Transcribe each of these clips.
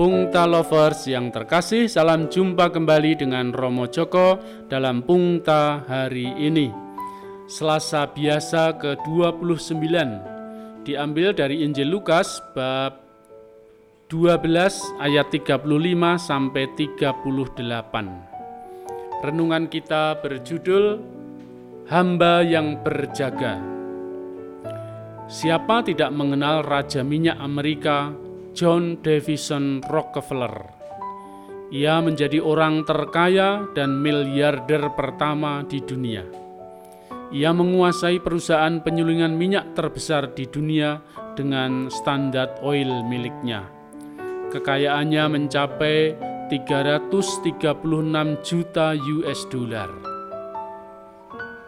Pungta Lovers yang terkasih, salam jumpa kembali dengan Romo Joko dalam Pungta hari ini. Selasa biasa ke-29 diambil dari Injil Lukas bab 12 ayat 35 sampai 38. Renungan kita berjudul Hamba yang berjaga. Siapa tidak mengenal Raja Minyak Amerika John Davison Rockefeller. Ia menjadi orang terkaya dan miliarder pertama di dunia. Ia menguasai perusahaan penyulingan minyak terbesar di dunia dengan Standard Oil miliknya. Kekayaannya mencapai 336 juta US dollar.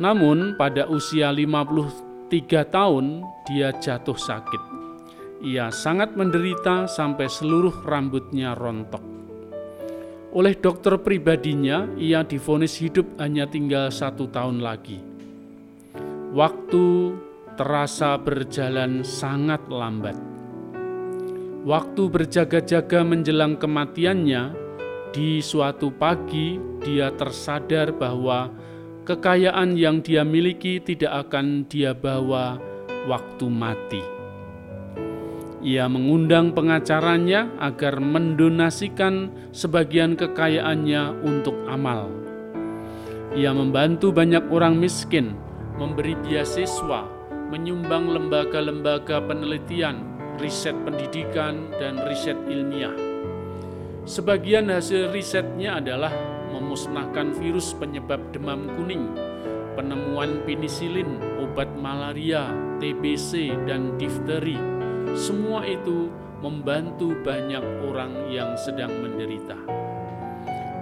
Namun pada usia 53 tahun dia jatuh sakit ia sangat menderita sampai seluruh rambutnya rontok. Oleh dokter pribadinya, ia difonis hidup hanya tinggal satu tahun lagi. Waktu terasa berjalan sangat lambat. Waktu berjaga-jaga menjelang kematiannya, di suatu pagi dia tersadar bahwa kekayaan yang dia miliki tidak akan dia bawa waktu mati. Ia mengundang pengacaranya agar mendonasikan sebagian kekayaannya untuk amal. Ia membantu banyak orang miskin, memberi beasiswa, menyumbang lembaga-lembaga penelitian, riset pendidikan, dan riset ilmiah. Sebagian hasil risetnya adalah memusnahkan virus penyebab demam kuning, penemuan penisilin, obat malaria, TBC, dan difteri semua itu membantu banyak orang yang sedang menderita.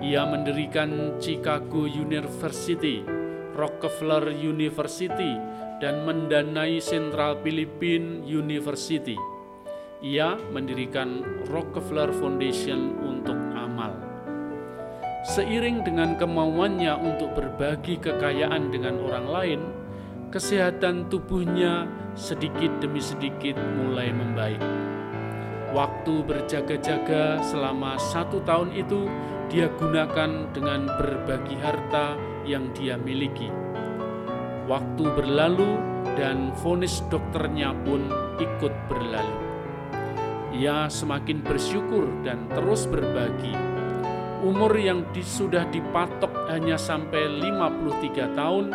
Ia mendirikan Chicago University, Rockefeller University, dan mendanai Central Philippine University. Ia mendirikan Rockefeller Foundation untuk amal. Seiring dengan kemauannya untuk berbagi kekayaan dengan orang lain, kesehatan tubuhnya sedikit demi sedikit mulai membaik. Waktu berjaga-jaga selama satu tahun itu dia gunakan dengan berbagi harta yang dia miliki. Waktu berlalu dan vonis dokternya pun ikut berlalu. Ia semakin bersyukur dan terus berbagi. Umur yang sudah dipatok hanya sampai 53 tahun,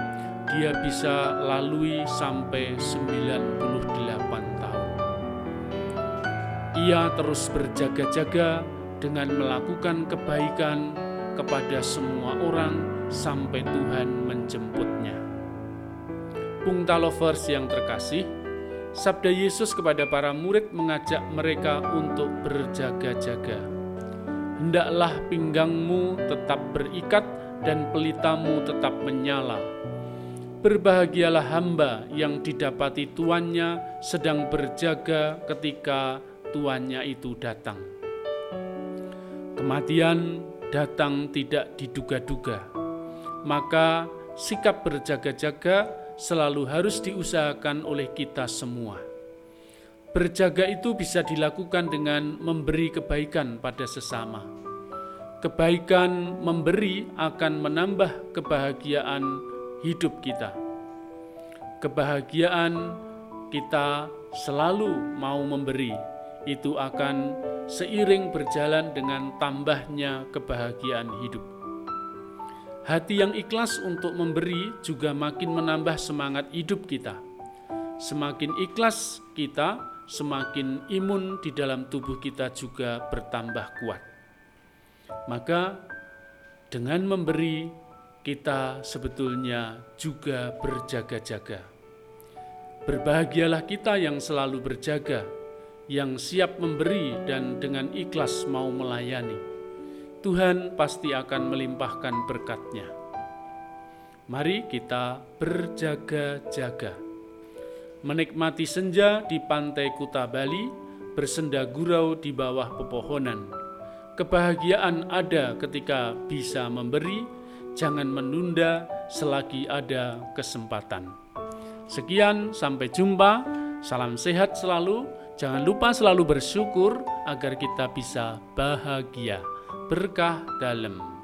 dia bisa lalui sampai 98 tahun. Ia terus berjaga-jaga dengan melakukan kebaikan kepada semua orang sampai Tuhan menjemputnya. Pungta lovers yang terkasih, Sabda Yesus kepada para murid mengajak mereka untuk berjaga-jaga. Hendaklah pinggangmu tetap berikat dan pelitamu tetap menyala, Berbahagialah hamba yang didapati tuannya sedang berjaga ketika tuannya itu datang. Kematian datang tidak diduga-duga, maka sikap berjaga-jaga selalu harus diusahakan oleh kita semua. Berjaga itu bisa dilakukan dengan memberi kebaikan pada sesama. Kebaikan memberi akan menambah kebahagiaan hidup kita. Kebahagiaan kita selalu mau memberi, itu akan seiring berjalan dengan tambahnya kebahagiaan hidup. Hati yang ikhlas untuk memberi juga makin menambah semangat hidup kita. Semakin ikhlas kita, semakin imun di dalam tubuh kita juga bertambah kuat. Maka, dengan memberi, kita sebetulnya juga berjaga-jaga. Berbahagialah kita yang selalu berjaga, yang siap memberi dan dengan ikhlas mau melayani. Tuhan pasti akan melimpahkan berkatnya. Mari kita berjaga-jaga. Menikmati senja di pantai Kuta Bali, bersenda gurau di bawah pepohonan. Kebahagiaan ada ketika bisa memberi, jangan menunda selagi ada kesempatan. Sekian, sampai jumpa. Salam sehat selalu. Jangan lupa selalu bersyukur agar kita bisa bahagia, berkah dalam